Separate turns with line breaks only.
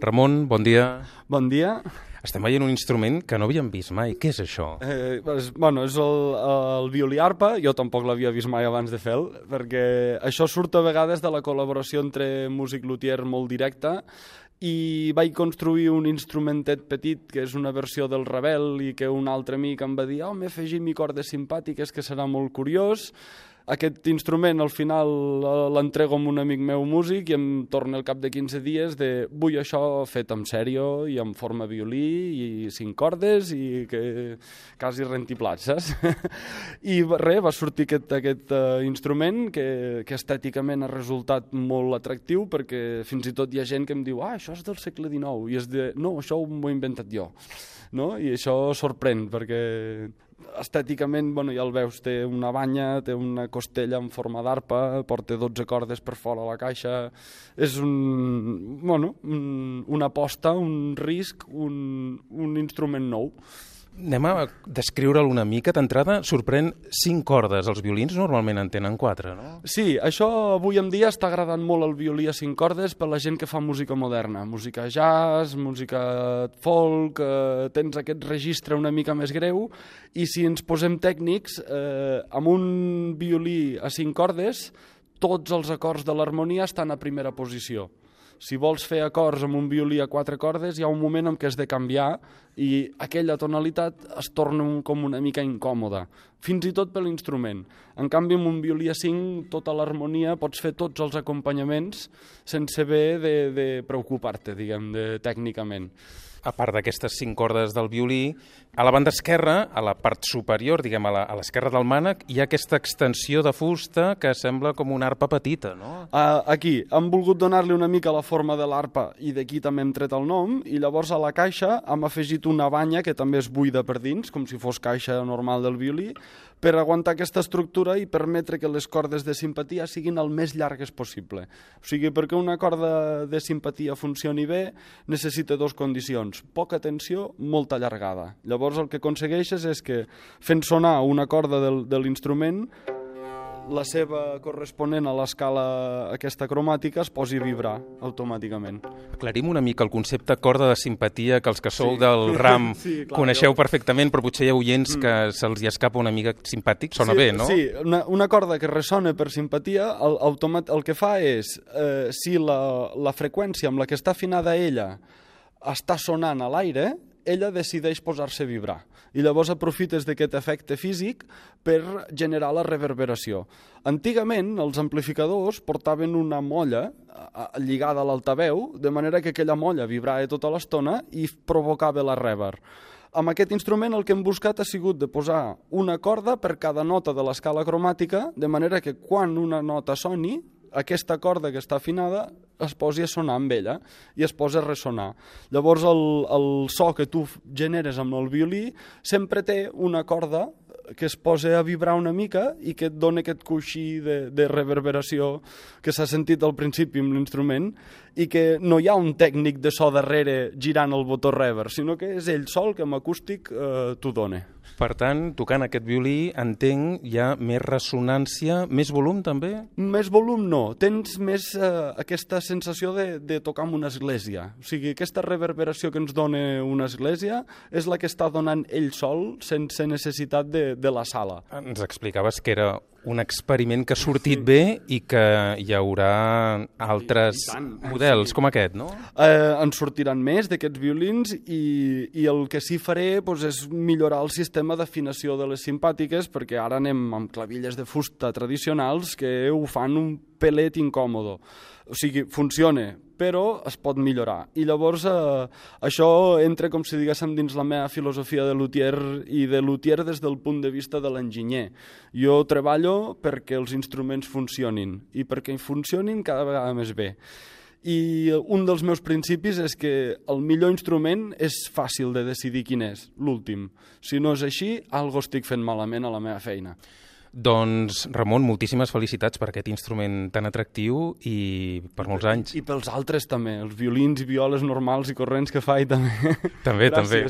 Ramon, bon dia.
Bon dia.
Estem veient un instrument que no havíem vist mai. Què és això?
Eh, és, bueno, és el, el violí arpa, jo tampoc l'havia vist mai abans de fer perquè això surt a vegades de la col·laboració entre músic luthier molt directa i vaig construir un instrumentet petit que és una versió del Rebel i que un altre amic em va dir oh, m'he afegit mi cordes simpàtiques que serà molt curiós aquest instrument al final l'entrego a un amic meu músic i em torna al cap de 15 dies de vull això fet en sèrio i en forma violí i cinc cordes i que quasi rentiplats, saps? I res, va sortir aquest, aquest uh, instrument que, que estèticament ha resultat molt atractiu perquè fins i tot hi ha gent que em diu ah, això és del segle XIX i és de no, això ho he inventat jo no? i això sorprèn perquè estèticament, bueno, ja el veus, té una banya, té una costella en forma d'arpa, porta 12 cordes per fora la caixa, és un, bueno, un, una aposta, un risc, un, un instrument nou.
Anem a descriure'l una mica. D'entrada, sorprèn cinc cordes. Els violins normalment en tenen quatre, no?
Sí, això avui en dia està agradant molt el violí a cinc cordes per la gent que fa música moderna. Música jazz, música folk, eh, tens aquest registre una mica més greu i si ens posem tècnics, eh, amb un violí a cinc cordes, tots els acords de l'harmonia estan a primera posició si vols fer acords amb un violí a quatre cordes, hi ha un moment en què has de canviar i aquella tonalitat es torna un, com una mica incòmoda, fins i tot per l'instrument. En canvi, amb un violí a cinc, tota l'harmonia, pots fer tots els acompanyaments sense haver de, de preocupar-te, diguem, de, tècnicament
a part d'aquestes cinc cordes del violí, a la banda esquerra, a la part superior, diguem, a l'esquerra del mànec, hi ha aquesta extensió de fusta que sembla com una arpa petita, no?
Uh, aquí, hem volgut donar-li una mica la forma de l'arpa i d'aquí també hem tret el nom, i llavors a la caixa hem afegit una banya que també és buida per dins, com si fos caixa normal del violí, per aguantar aquesta estructura i permetre que les cordes de simpatia siguin el més llargues possible. O sigui, perquè una corda de simpatia funcioni bé, necessita dues condicions, poca tensió, molta llargada. Llavors el que aconsegueixes és que fent sonar una corda del, de l'instrument la seva corresponent a l'escala aquesta cromàtica es posi a vibrar automàticament.
Aclarim una mica el concepte corda de simpatia que els que sou sí. del RAM sí, clar, coneixeu jo... perfectament, però potser hi ha oients mm. que se'ls hi escapa una mica simpàtic. Sona
sí,
bé, no?
Sí, una, una corda que ressona per simpatia, el, automat, el que fa és, eh, si la, la freqüència amb la que està afinada ella està sonant a l'aire, ella decideix posar-se a vibrar i llavors aprofites d'aquest efecte físic per generar la reverberació. Antigament els amplificadors portaven una molla lligada a l'altaveu, de manera que aquella molla vibrava tota l'estona i provocava la reverb. Amb aquest instrument el que hem buscat ha sigut de posar una corda per cada nota de l'escala cromàtica, de manera que quan una nota soni, aquesta corda que està afinada es posi a sonar amb ella i es posa a ressonar. Llavors el, el so que tu generes amb el violí sempre té una corda que es posa a vibrar una mica i que et dona aquest coixí de, de reverberació que s'ha sentit al principi amb l'instrument i que no hi ha un tècnic de so darrere girant el botó reverb, sinó que és ell sol que amb acústic eh, t'ho dona.
Per tant, tocant aquest violí, entenc, hi ha més ressonància, més volum també?
Més volum no, tens més eh, aquesta sensació de, de tocar en una església. O sigui, aquesta reverberació que ens dona una església és la que està donant ell sol sense necessitat de, de la sala.
Ens explicaves que era un experiment que ha sortit bé i que hi haurà altres tant, models sí. com aquest, no?
Eh, en sortiran més d'aquests violins i, i el que sí faré doncs, és millorar el sistema d'afinació de les simpàtiques perquè ara anem amb clavilles de fusta tradicionals que ho fan un pelet incòmodo. O sigui, funciona, però es pot millorar. I llavors eh, això entra, com si diguéssim, dins la meva filosofia de luthier i de luthier des del punt de vista de l'enginyer. Jo treballo perquè els instruments funcionin i perquè funcionin cada vegada més bé. I un dels meus principis és que el millor instrument és fàcil de decidir quin és, l'últim. Si no és així, algo estic fent malament a la meva feina.
Doncs, Ramon, moltíssimes felicitats per aquest instrument tan atractiu i per molts anys.
I pels altres també, els violins i violes normals i corrents que fa i també.
També, també.